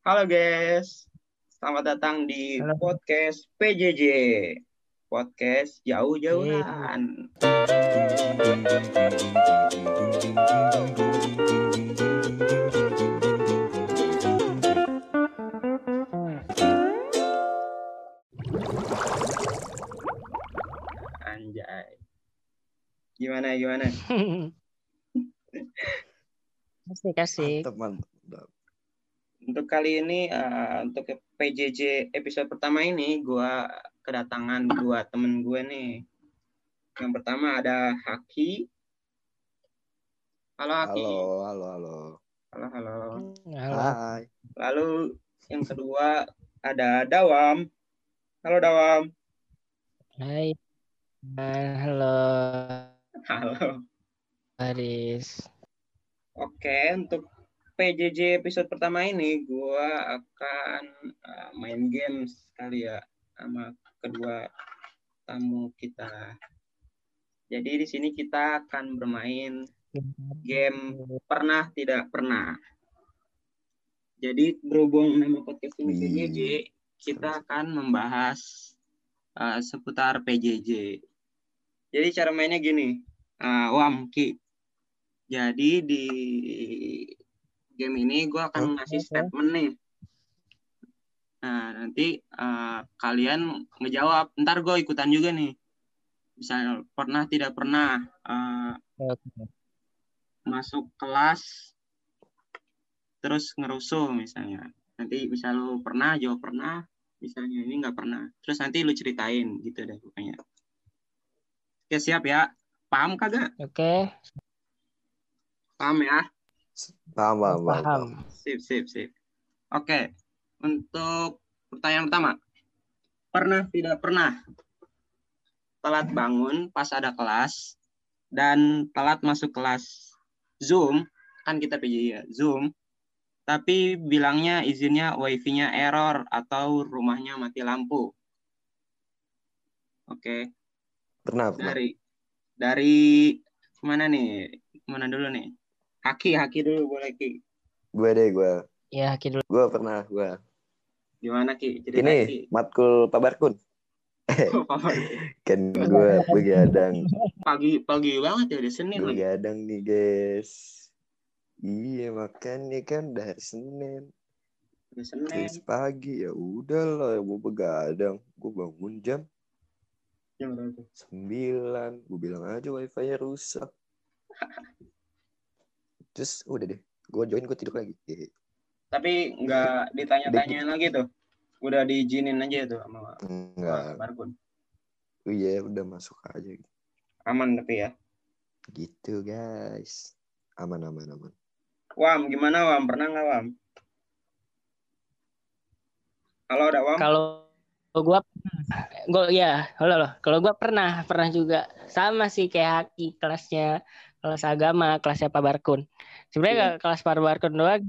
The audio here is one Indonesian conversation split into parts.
Halo guys, selamat datang di Halo. podcast PJJ, podcast jauh-jauhan. Anjay. Gimana gimana? Asik asik. Mantap, mantap. Untuk kali ini eh, untuk PJJ episode pertama ini gua kedatangan dua temen gue nih. Yang pertama ada Haki. Halo Haki. Halo, halo, halo. Halo halo. Halo. Hai. Lalu yang kedua ada Dawam. Halo Dawam. Hai. Ah, Halo Halo. Aris. Oke, untuk PJJ episode pertama ini gua akan uh, main games kali ya sama kedua tamu kita. Jadi di sini kita akan bermain game pernah tidak pernah. Jadi berhubung nama podcast ini. PJJ, kita akan membahas uh, seputar PJJ. Jadi cara mainnya gini, uh, Wam Ki. Jadi di game ini gue akan ngasih statement nih. Nah nanti uh, kalian ngejawab. Ntar gue ikutan juga nih. Misalnya pernah tidak pernah uh, masuk kelas terus ngerusuh misalnya nanti bisa lu pernah jawab pernah misalnya ini nggak pernah terus nanti lu ceritain gitu deh pokoknya oke siap ya paham kagak Oke. paham ya Paham, paham, paham. Sip sip sip. Oke untuk pertanyaan pertama. Pernah tidak pernah telat bangun pas ada kelas dan telat masuk kelas Zoom? Kan kita PJ ya Zoom. Tapi bilangnya izinnya wifi-nya error atau rumahnya mati lampu. Oke. Pernah, pernah. dari dari mana nih? Mana dulu nih Haki Haki dulu boleh Ki Gue deh, gue. Ya, Ki dulu. Gue pernah, gue. gimana Ki cerita Ini, Ki matkul Pak Barkun. Kan gue begadang. pagi pagi banget ya di Senin begadang nih, guys. Iya, makanya kan dari Senin. di Senin Terus pagi, ya udah lah, gue begadang. Gue bangun jam Jam berapa tuh? 9. Gue bilang aja wifi-nya rusak. Terus udah deh. Gue join, gue tidur lagi. tapi nggak ditanya-tanyain lagi tuh udah diizinin aja tuh sama Enggak. Barkun Oh iya, udah masuk aja. aman tapi ya Gitu guys. Aman aman aman. Wam gimana Wam pernah nggak Wam halo ada Wam Kalau gua gua ya, halo loh. Kalau gua pernah, pernah juga sama sih kayak Haki kelasnya kelas agama, kelasnya Pak Barkun. Sebenarnya Iya. nggak kelas Pak Barkun doang,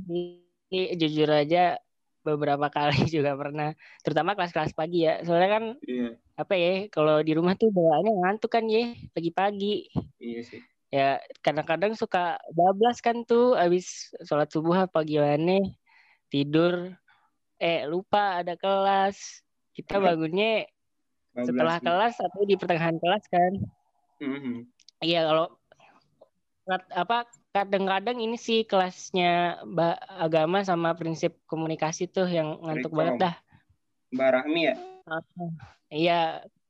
jujur aja beberapa kali juga pernah, terutama kelas-kelas pagi ya. Soalnya kan iya. apa ya kalau di rumah tuh bawaannya ngantuk kan ya pagi-pagi. Iya sih. Ya kadang-kadang suka bablas kan tuh abis sholat subuh apa gimana tidur. Eh lupa ada kelas. Kita bangunnya Bablas setelah kelas atau di pertengahan kelas kan. Mhm. iya kalau apa kadang-kadang ini sih kelasnya agama sama prinsip komunikasi tuh yang ngantuk banget dah. Mbak Rahmi ya? Iya.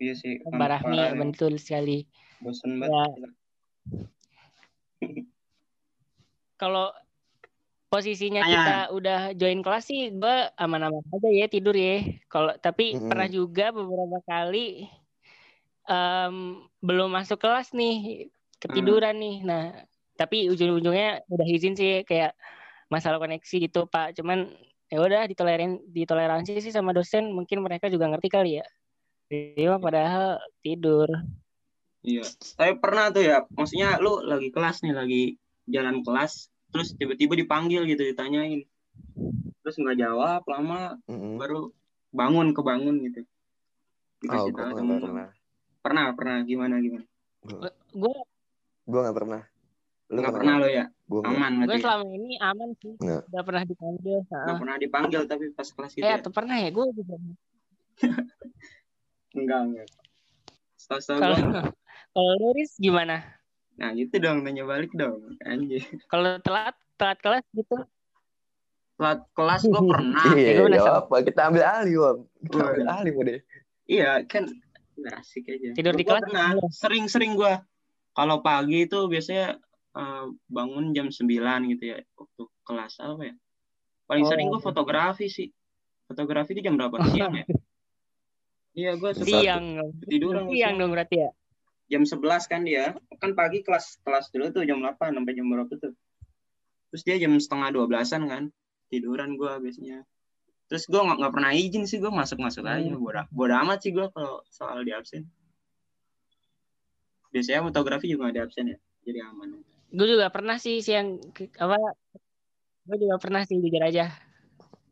Iya sih Mbak Rahmi nih. betul sekali. Bosen Ya. banget kalau posisinya Tanya. kita udah join kelas sih gue aman-aman aja ya tidur ya. Kalau tapi Mm-mm. pernah juga beberapa kali em, belum masuk kelas nih ketiduran nih nah tapi ujung-ujungnya udah izin sih kayak masalah koneksi gitu pak cuman ya udah ditolerin ditoleransi sih sama dosen mungkin mereka juga ngerti kali ya Iya, padahal tidur. Iya. Tapi pernah tuh ya, maksudnya lu lagi kelas nih, lagi jalan kelas, terus tiba-tiba dipanggil gitu, ditanyain. Terus nggak jawab, lama Mm-mm. baru bangun kebangun gitu. Oh, Dikasih gue tahu pernah. Pernah, pernah. Gimana, gimana? Gue Gue nggak pernah. Lu nggak kenapa? pernah lo ya Gua aman Gue ya? selama ini aman sih. Nggak. Gak pernah dipanggil. nggak Heeh. pernah dipanggil tapi pas kelas itu Eh ya atau pernah ya? Gue juga. enggak enggak setahu Kalau kalau lu, Riz, gimana? nah gitu dong nanya balik dong anjir Kalau telat telat kelas gitu? telat kelas gue pernah ya, Iya, gua gak apa. Kita ambil alih, Wam. Kita ambil alih, deh. iya kan nggak asik aja Tidur di kelas? pernah sering-sering gue kalau pagi itu biasanya eh, bangun jam 9 gitu ya waktu kelas apa ya? Paling Oh. sering gue fotografi sih. Fotografi itu jam berapa? Siang ya? Iya gue suka Siang. tiduran gua Siang dong berarti ya? jam 11 kan dia. Kan pagi kelas kelas dulu tuh jam 8 sampai jam berapa tuh. Terus dia jam setengah 12an kan tiduran gua biasanya. Terus gua nggak pernah izin sih gua masuk masuk aja. Hmm. bodoh bodoh amat sih gua kalau soal di absen biasanya fotografi juga di absen ya jadi aman Gue juga pernah sih siang apa? Gue juga pernah sih jujur aja.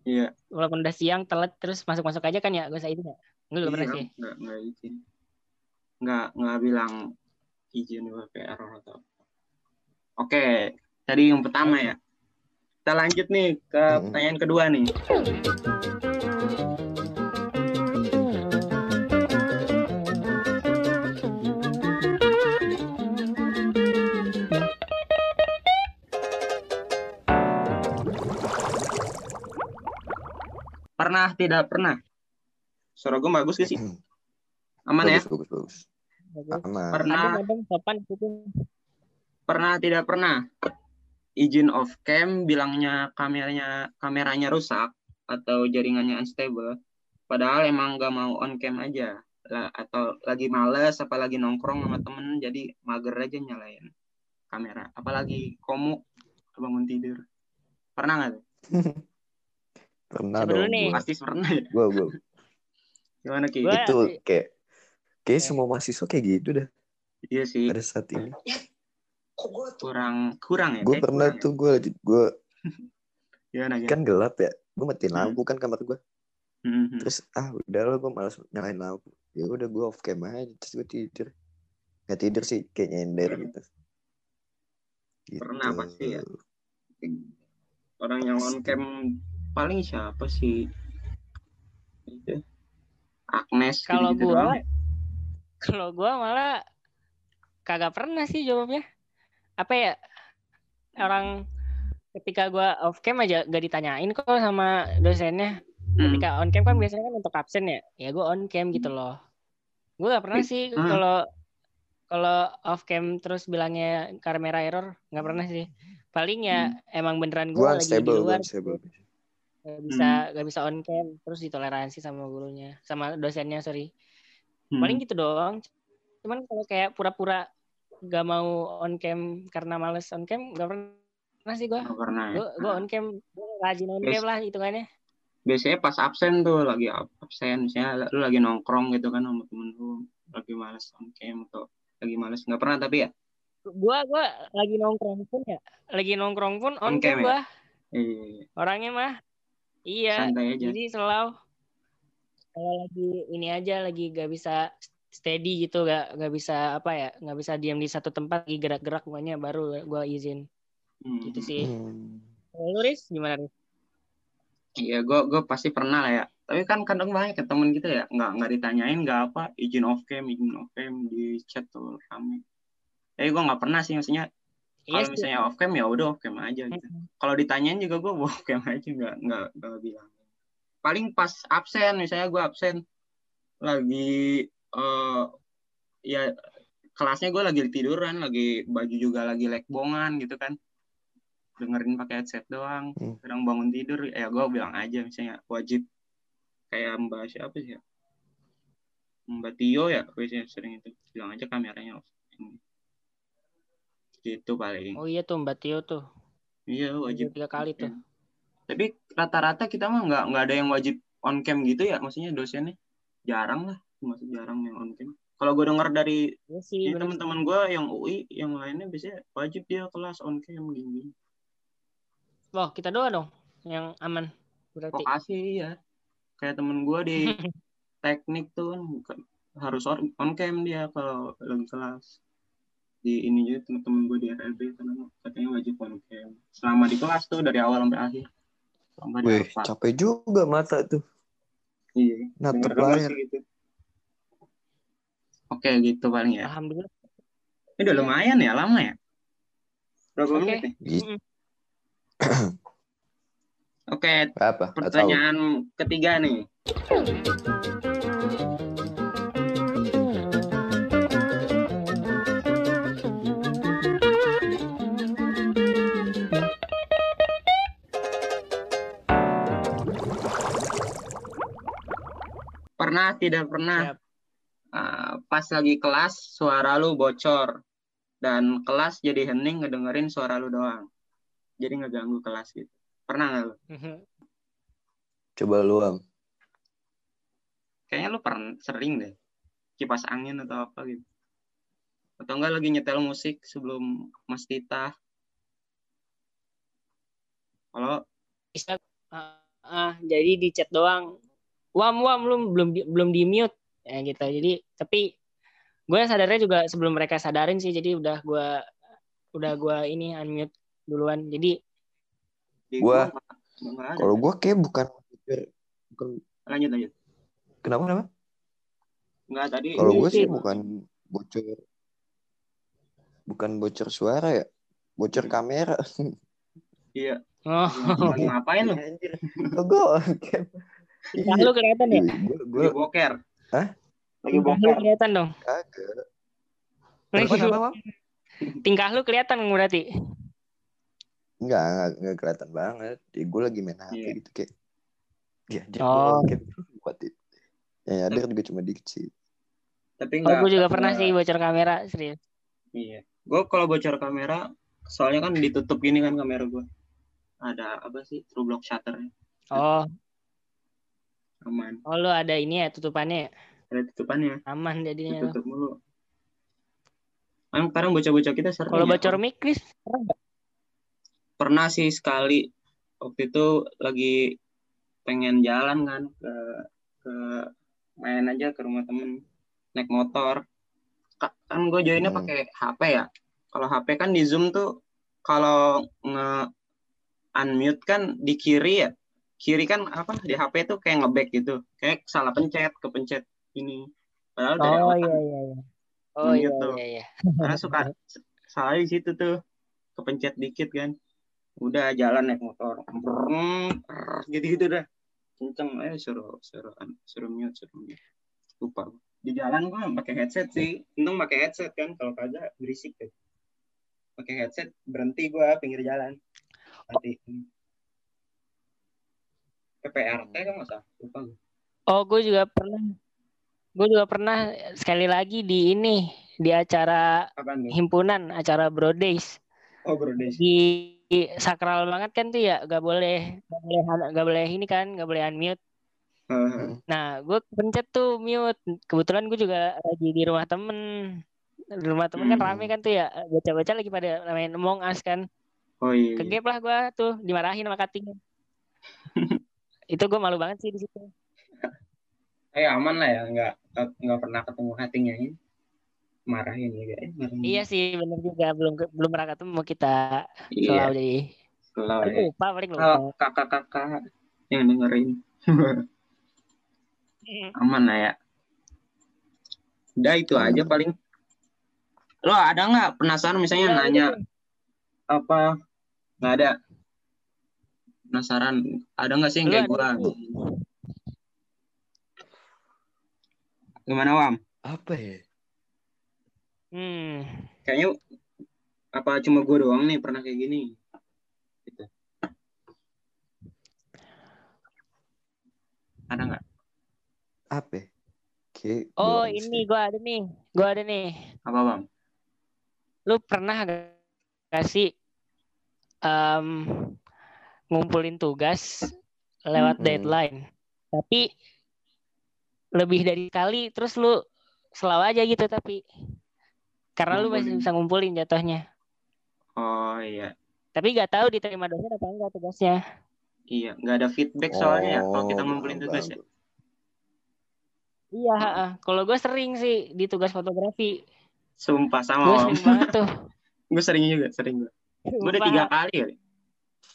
iya Walaupun udah siang telat terus masuk masuk aja kan ya? Gue usah itu ya? Gue juga pernah iya sih. nggak nggak izin nggak nggak bilang izin error atau apa. oke tadi yang pertama ya kita lanjut nih ke Mm-mm. pertanyaan kedua nih Pernah tidak pernah? Suara gue bagus gak sih? Aman ya? Bagus, bagus, bagus. Bagus. Aman. Pernah sopan gitu. pernah tidak pernah? Izin off cam bilangnya kameranya kameranya rusak atau jaringannya unstable. Padahal emang gak mau on cam aja. Lah, atau lagi males apalagi nongkrong sama temen jadi mager aja nyalain kamera. Apalagi komuk bangun tidur. Pernah nggak? Pernah Siapa dulu dong. nih? Pasti pernah ya. gua, gua. Gimana Ki? Gua- Itu kayak kayak semua mahasiswa kayak gitu dah Iya sih. pada saat ini. Kurang kurang ya. Gue pernah kurang ya? tuh gue gue Gimana, gimana? kan gelap ya. Gue matiin Hmm. lampu kan kamar gue. Mhm. Terus ah udah lo gue malas nyalain lampu. Ya udah gue off cam aja terus gue tidur. Nggak tidur sih kayak nyender gitu. Gitu. Pernah pasti ya. orang yang on cam paling siapa sih itu Agnes Kalau gitu-gitu gua-? Kalau gue malah kagak pernah sih jawabnya. Apa ya? Orang ketika gue off cam aja gak ditanyain kok sama dosennya. Hmm. Ketika on cam kan biasanya kan untuk absen ya. Ya gue on cam gitu loh. Gue gak pernah sih Hmm. kalau kalau off cam terus bilangnya kamera error nggak pernah sih. Paling ya emang beneran gue lagi di luar unstable. Gak bisa gak bisa on cam terus ditoleransi sama gurunya sama dosennya sorry. Hmm. paling gitu doang. Cuman kalau kayak pura-pura gak mau on cam karena males on cam gak pernah sih gue Nggak pernah ya. gue gue on cam gue rajin on cam lah hitungannya. biasanya pas absen tuh lagi ab- absen misalnya lu lagi nongkrong gitu kan sama temen lu lagi males on cam atau lagi males nggak pernah tapi ya? Gue gue lagi nongkrong pun ya lagi nongkrong pun on, On cam cam ya? gue eh, orangnya mah iya santai aja jadi selalu kalau lagi ini aja lagi gak bisa steady gitu gak gak bisa apa ya nggak bisa diam di satu tempat lagi gerak-gerak pokoknya baru gue izin Hmm. gitu sih Hmm. Kalau lu Riz gimana Riz? Iya, gue gue pasti pernah lah ya. Tapi kan kadang banyak ya temen kita ya, nggak nggak ditanyain nggak apa izin off cam, izin off cam di chat tuh rame. Tapi gue nggak pernah sih maksudnya kalau sih. misalnya off cam ya udah off cam aja gitu. Kalau ditanyain juga gue off cam aja nggak nggak nggak bilang. Paling pas absen misalnya gue absen lagi eh ya kelasnya gue lagi tiduran, lagi baju juga lagi lekbongan gitu kan dengerin pakai headset doang Hmm. kadang bangun tidur ya gue bilang aja misalnya wajib kayak mbak siapa sih ya mbak Tio ya biasanya sering itu bilang aja kameranya off gitu paling Oh iya tuh Mbak Tio tuh. iya wajib tiga kali tuh. tapi rata-rata kita mah nggak nggak ada yang wajib on cam gitu ya maksudnya dosennya jarang lah masuk jarang yang on cam kalau gue dengar dari Iya sih. dari bener. teman-teman gue yang UI yang lainnya biasanya wajib dia kelas on cam gini Wah kita doa dong yang aman berarti. vokasi ya kayak temen gue di teknik tuh kan harus on on cam dia kalau lagi kelas di ini juga teman-teman gue di RLB karena katanya wajib on cam selama di kelas tuh dari awal sampai akhir sampai di Wih, capek juga mata tuh. iya denger-denger layar. sih gitu oke gitu paling ya Alhamdulillah. ini udah lumayan ya lama ya berapa Oke. menit nih Gitu. oke Apa? Tahu. pertanyaan ketiga nih Pernah tidak pernah Siap. uh, pas lagi kelas suara lu bocor dan kelas jadi hening ngedengerin suara lu doang. Jadi ngeganggu kelas gitu. Pernah nggak lu? Coba lu am. Kayaknya lu pernah sering deh. Kipas angin atau apa gitu. Atau enggak lagi nyetel musik sebelum Mas Tita. Kalau Bisa ah, ah, jadi di chat doang. Wam wam lu belum di, belum di mute ya gitu. Jadi tapi gue sadarnya juga sebelum mereka sadarin sih. Jadi udah gue udah gue ini unmute duluan. Jadi ada. Kalau gua kayak bukan bukan lanjut lanjut. kenapa kenapa? Enggak tadi. Kalau gue sih bukan bocor bukan bocor suara ya, bocor kamera. Iya. oh, ngapain lu? Anjir. Oh, gue tingkah lu kelihatan ya? Gue gue Lagi boker. Hah? Lagi boker. kelihatan dong. kagak. Tingkah lu kelihatan berarti. Enggak, enggak, enggak kelihatan banget. Ya, gue lagi main HP Iya. gitu kayak. Ya, dia Oh. kayak buat itu. Ya, nyadar juga cuma dikit sih. Tapi Oh, enggak. gue juga pernah sih bocor kamera serius. Iya. Gue kalau bocor kamera, soalnya kan ditutup gini kan kamera gue. Ada apa sih? True block shutter Oh, aman. oh lu ada ini ya tutupannya ya? Ada tutupannya, aman jadinya. ditutup mulu. Kan sekarang bocah-bocah kita sering. Kalau ya. bocor mic, Chris, pernah sih sekali. Waktu itu lagi pengen jalan kan ke ke main aja ke rumah temen naik motor. Ka- Kan gue joinnya Hmm. pakai HP ya. Kalau HP kan di Zoom tuh kalau nge unmute kan di kiri ya. Kiri kan apa di HP tuh kayak ngeback gitu. Kayak salah pencet, kepencet ini. Padahal dari Oh awal iya kan iya iya. Oh iya Gitu. iya iya. karena suka salah di situ tuh. Kepencet dikit kan. Udah jalan naik motor. Gitu gitu dah. Kenceng. Eh suruh suruh suruh mute suruh mute. Lupa di jalan gua pakai headset sih. Untung pakai headset kan. Kalau kagak berisik deh. Pakai headset berhenti gua pinggir jalan. Nanti PPRT kan masa lupa gua. Oh, gue juga pernah. Gue juga pernah sekali lagi di ini di acara himpunan, acara Bro Days. oh bro Des Di sakral banget kan tuh ya, gak boleh gak boleh gak boleh ini kan, gak boleh unmute. Nah, gue pencet tuh mute. Kebetulan gue juga lagi di rumah temen. Di rumah temen kan Hmm. rame kan tuh ya. Bocah-bocah lagi pada main Among Us kan. oh iya, iya. Kegep lah gue tuh, dimarahin sama kating. Itu gue malu banget sih di situ. eh aman lah ya nggak nggak pernah ketemu hatinya ini marahin juga eh marahin Iya sih, bener juga. Belum belum pernah ketemu kita iya selalu jadi. selalu ya. lupa, paling lupa. kalau kakak-kakak yang dengerin aman lah ya udah itu aja paling lo ada nggak penasaran misalnya Iya, nanya iya. apa nggak ada penasaran ada nggak sih yang kayak nggak? gimana wam Apa ya? Hmm. kayaknya apa cuma gua doang nih pernah kayak gini gitu. ada nggak Apa? ya? Kayak Oh, belum ini gua ada nih. Gua ada nih. apa bang Lu pernah gak, gak sih em, ngumpulin tugas lewat Hmm. deadline? Tapi lebih dari kali terus lu selalu aja gitu tapi karena lu masih Ngumpulin. bisa ngumpulin jatuhnya. oh iya Tapi gak tahu diterima dosen apa enggak tugasnya. iya nggak ada feedback soalnya ya kalau kita Oh, ngumpulin tugas ya. Iya, kalau gue sering sih di tugas fotografi Sumpah sama Gue om. sering banget tuh. Gue sering juga, sering gue. Gue udah tiga kali kali.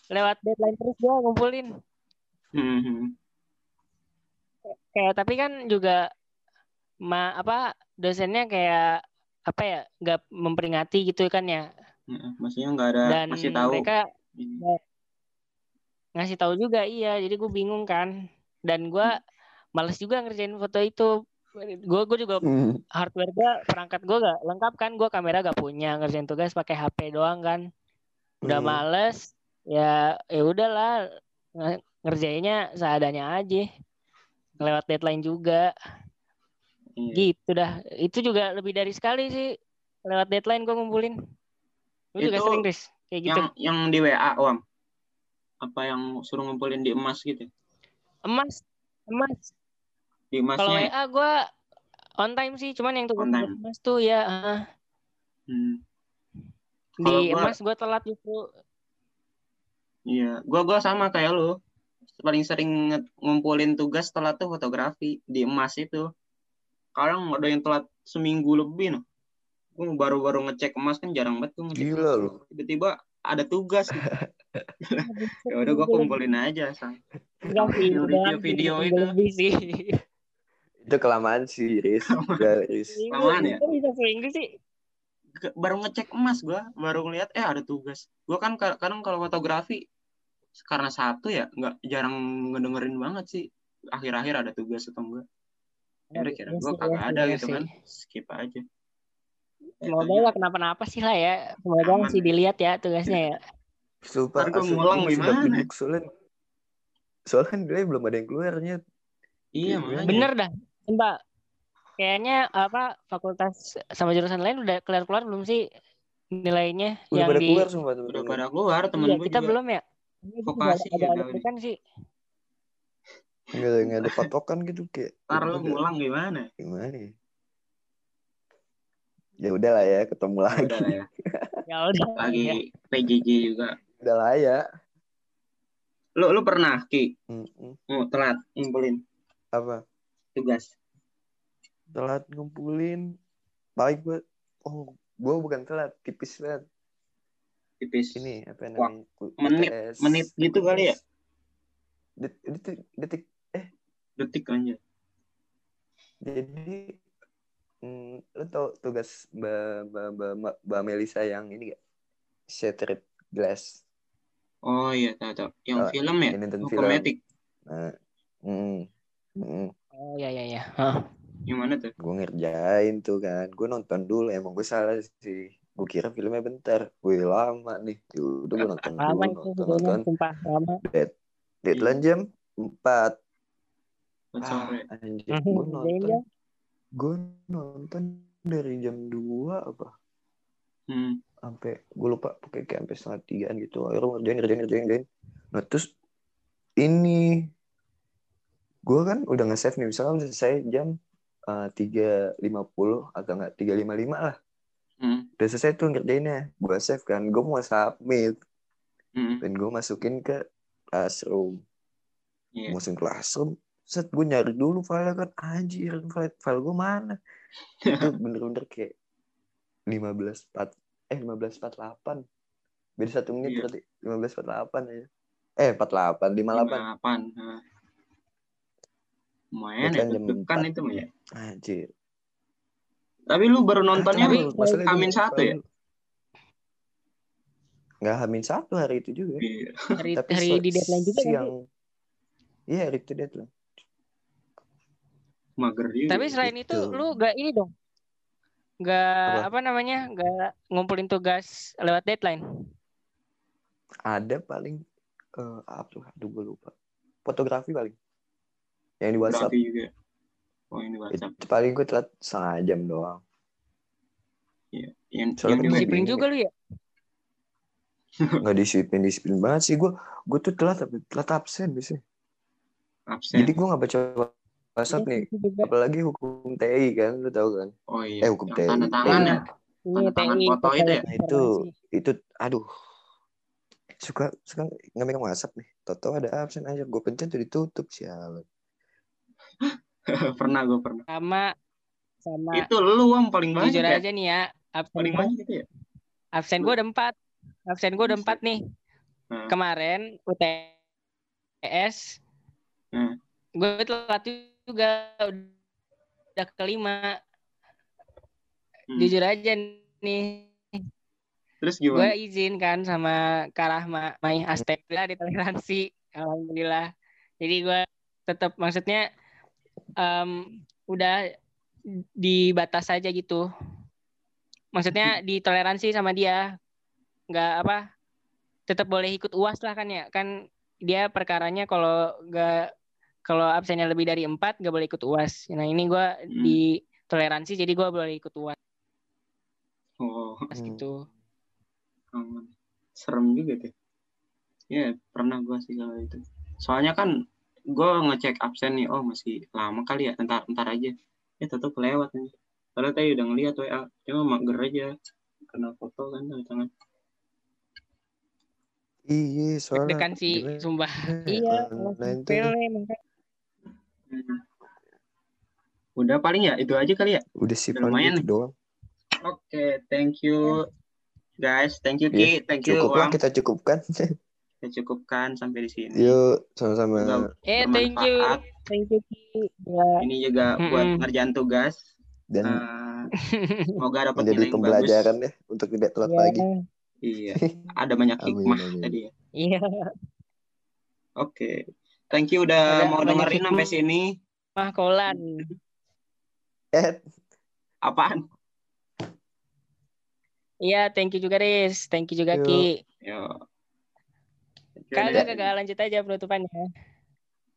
Lewat deadline terus gue ngumpulin. Hmm, hmm. Kayak tapi kan juga ma apa dosennya kayak apa ya nggak memperingati gitu kan ya Heeh, Maksudnya nggak ada dan kasih tahu. mereka Ini. ngasih tahu juga iya jadi gue bingung kan dan gue males juga ngerjain foto itu gue gue juga Hmm. hardware gue perangkat gue gak lengkap kan gue kamera gak punya ngerjain tugas pakai HP doang kan udah Hmm. males ya ya udahlah nge- ngerjainnya seadanya aja lewat deadline juga Iya. gitu dah itu juga lebih dari sekali sih lewat deadline gue ngumpulin lu juga Itu sering Riz kayak gitu Yang yang di WA, Om. Apa yang suruh ngumpulin di emas gitu? emas emas Di kalau emasnya. WA gue on time sih cuman yang time. emas tuh ya ah, Hmm. di gua- emas gue telat justru Iya, gua gua sama kayak lu. Paling sering ngumpulin tugas telat tuh fotografi di emas itu. Kadang ada yang telat seminggu lebih noh. Gue baru-baru ngecek emas kan jarang banget gue ngecek. Gila lu. Tiba-tiba ada tugas. ya udah gua kumpulin aja sang. Enggak sih, Review- udah review video minggu itu. lebih sih. Itu kelamaan sih, Riz. Udah, Riz. Lamaan ya? Bisa seminggu sih? Baru ngecek emas gua, baru ngeliat eh ada tugas. Gua kan ka- kadang kalau fotografi karena satu ya nggak jarang ngedengerin banget sih. Akhir-akhir ada tugas atau enggak. Ya udah kira gua sih, kagak iya ada sih, gitu iya kan. sih. Skip aja. Semoga Itu lah kenapa-napa sih lah ya. Semoga Aman. masih dilihat ya tugasnya ya. Sumpah, gua asli, ngulang gimana? soalnya. Soalnya kan nilai belum ada yang keluarnya. Iya, Iya. makanya. Bener dah. Mbak. Kayaknya apa fakultas sama jurusan lain udah keluar-keluar belum sih nilainya Udah yang pada di keluar sumpah Udah pada keluar temen Iya, gue kita juga. belum ya. Vokasi ada ya, ada Daudi. kan sih. Nggak, ada- nggak ada patokan gitu kayak. Ntar lu ngulang gimana? Gimana ya? Ya udah lah ya, ketemu Ya lagi. udah lah ya. Ya udah. Lagi Ya. PJJ juga. Udah lah ya. Lu lu pernah Ki Mm-mm. mau telat ngumpulin Apa? tugas? Telat ngumpulin. Baik gue. Oh, gue bukan telat, tipis banget. Tipis. Ini apa namanya? U- menit, UTS. menit gitu kali ya? Det- Detik, detik. Detik aja. Jadi, mm, lo tau tugas Mbak, Mbak, Mbak, Mbak, Mbak Melisa yang ini gak? Shattered Glass. Oh iya, tahu tahu. Yang Oh, film ya? yang nonton Hukum film. Nah, mm, mm, Oh ya ya ya. Hah. Yang mana tuh? gue ngerjain tuh kan. Gue nonton dulu, emang gue salah sih. Gue kira filmnya bentar. Wih lama nih. Yaudah gue nonton dulu, Lama itu nonton, nonton. sumpah lama. Deadline jam 4. Buat Ah, anjir, Mhm, gue nonton. Gue nonton dari jam 2 apa. Hmm. sampai gue lupa pakai kayak sampai setengah tigaan gitu akhirnya ngerjain ngerjain ngerjain ngerjain nah terus ini gue kan udah nge-save nih misalnya selesai jam eh, tiga lima puluh atau enggak tiga lima lima lah. Udah selesai tuh ngerjainnya gue save kan gue mau submit Hmm. dan gue masukin ke classroom Iya. masukin classroom set gue nyari dulu file kan anjir file, file gue mana itu bener-bener kayak 15 4 eh 15 48 beda satu menit Iya. berarti 15 48 aja eh 48 58 Delapan. Nah. Lumayan ya, jam deg-degan empat. itu ya. anjir Tapi lu baru nontonnya Tapi- Amin satu ya? nggak hamin satu hari itu juga Iya. Hari tapi hari di deadline juga kan siang iya hari itu deadline Mager juga. Tapi selain itu gitu. lu gak ini dong. Gak Apa? apa? namanya? Gak ngumpulin tugas lewat deadline. ada paling eh apa tuh aduh gue lupa fotografi paling yang di WhatsApp Fotografi juga. Oh ini WhatsApp. itu paling gue telat setengah jam doang Iya. Yang, Soalnya yang di- Disiplin ini juga lu ya. nggak disiplin disiplin banget sih gue gue tuh telat tapi telat absen biasanya absen. jadi gue nggak baca WhatsApp nih Itu juga. apalagi hukum TI kan lu tahu kan Oh iya. eh hukum Yang TI tanda tangan ya. Ini Tanda tangan foto itu ya? Nah, itu itu aduh suka suka nggak megang WhatsApp nih Toto ada absen aja gue pencet tuh ditutup sialan pernah gue pernah. sama sama Itu lu Wam paling banyak jujur ya? aja nih ya absen Paling banyak itu ya? absen gue ada empat absen gue ada empat nih Hmm. kemarin UTS Hmm. gue telat juga udah kelima Hmm. jujur aja nih Terus gue gimana? izin kan sama Kak Rahma main Aztec lah di toleransi alhamdulillah jadi gue tetap maksudnya em, udah di batas aja gitu. Maksudnya di toleransi sama dia. Nggak apa tetap boleh ikut uas lah kan ya. Kan dia perkaranya kalau nggak kalau absennya lebih dari empat nggak boleh ikut uas nah ini gue di toleransi jadi gue boleh ikut uas Oh, Hmm. gitu. Serem juga tuh. Ya, pernah gua sih kalau itu. Soalnya kan gua ngecek absen nih, oh masih lama kali ya, entar entar aja. Ya tetap kelewat nih. Padahal tadi udah ngeliat WA, cuma mager aja. Kena foto kan tanda tangan. Iya, soalnya deg-degan sih gimana sumpah ya, iya. Hmm. Udah paling ya itu aja kali ya. udah sih lumayan gitu doang. Oke, thank you guys, thank you Ki, Iya, thank you Cukup lah Wam. kita cukupkan. Kita cukupkan sampai di sini. Yuk, sama-sama. Eh thank you thank you Ki. Ya. Ini juga buat Mm-mm. ngerjain tugas. Dan Eh, semoga dapat menjadi nilai yang pembelajaran bagus. ya untuk tidak telat Iya, lagi. Iya, ada banyak Amin, hikmah amin. tadi ya. iya Oke. Thank you udah Ada mau dengerin hikmah. sampai sini. mah kolan Eh, Apaan? iya thank you juga Riz thank you juga Yuk. Ki Yo. Kagak udah- kagak lanjut aja penutupannya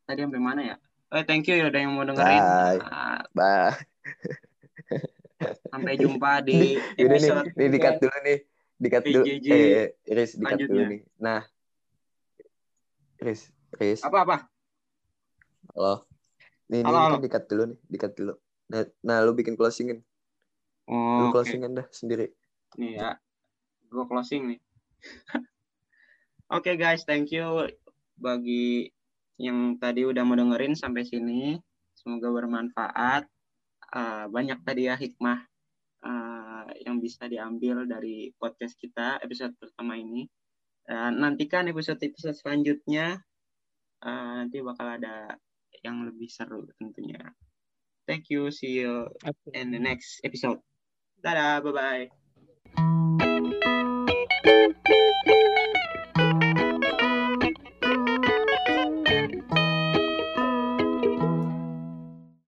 Tadi sampai mana ya? Eh, thank you ya udah yang mau dengerin. Bye. Nah, bah. sampai jumpa di nih, episode nih dikat dulu nih. Dikat dulu. PJJ Eh, Riz, dikat dulu selanjutnya. nih. Nah. Riz, Riz. apa-apa. Halo. Nih, Halo, nih halo. kan dikat dulu nih, dikat dulu. Nah, nah lu bikin closingin. Lu Oh, Oke. closingan dah sendiri. Nih ya. Gue closing nih. Oke guys, thank you bagi yang tadi udah mau dengerin sampai sini. Semoga bermanfaat. Eh, banyak tadi ya hikmah eh, yang bisa diambil dari podcast kita episode pertama ini. Dan nantikan episode-episode selanjutnya. Eh, nanti bakal ada yang lebih seru tentunya. Thank you. See you in the next episode. Dadah, bye-bye.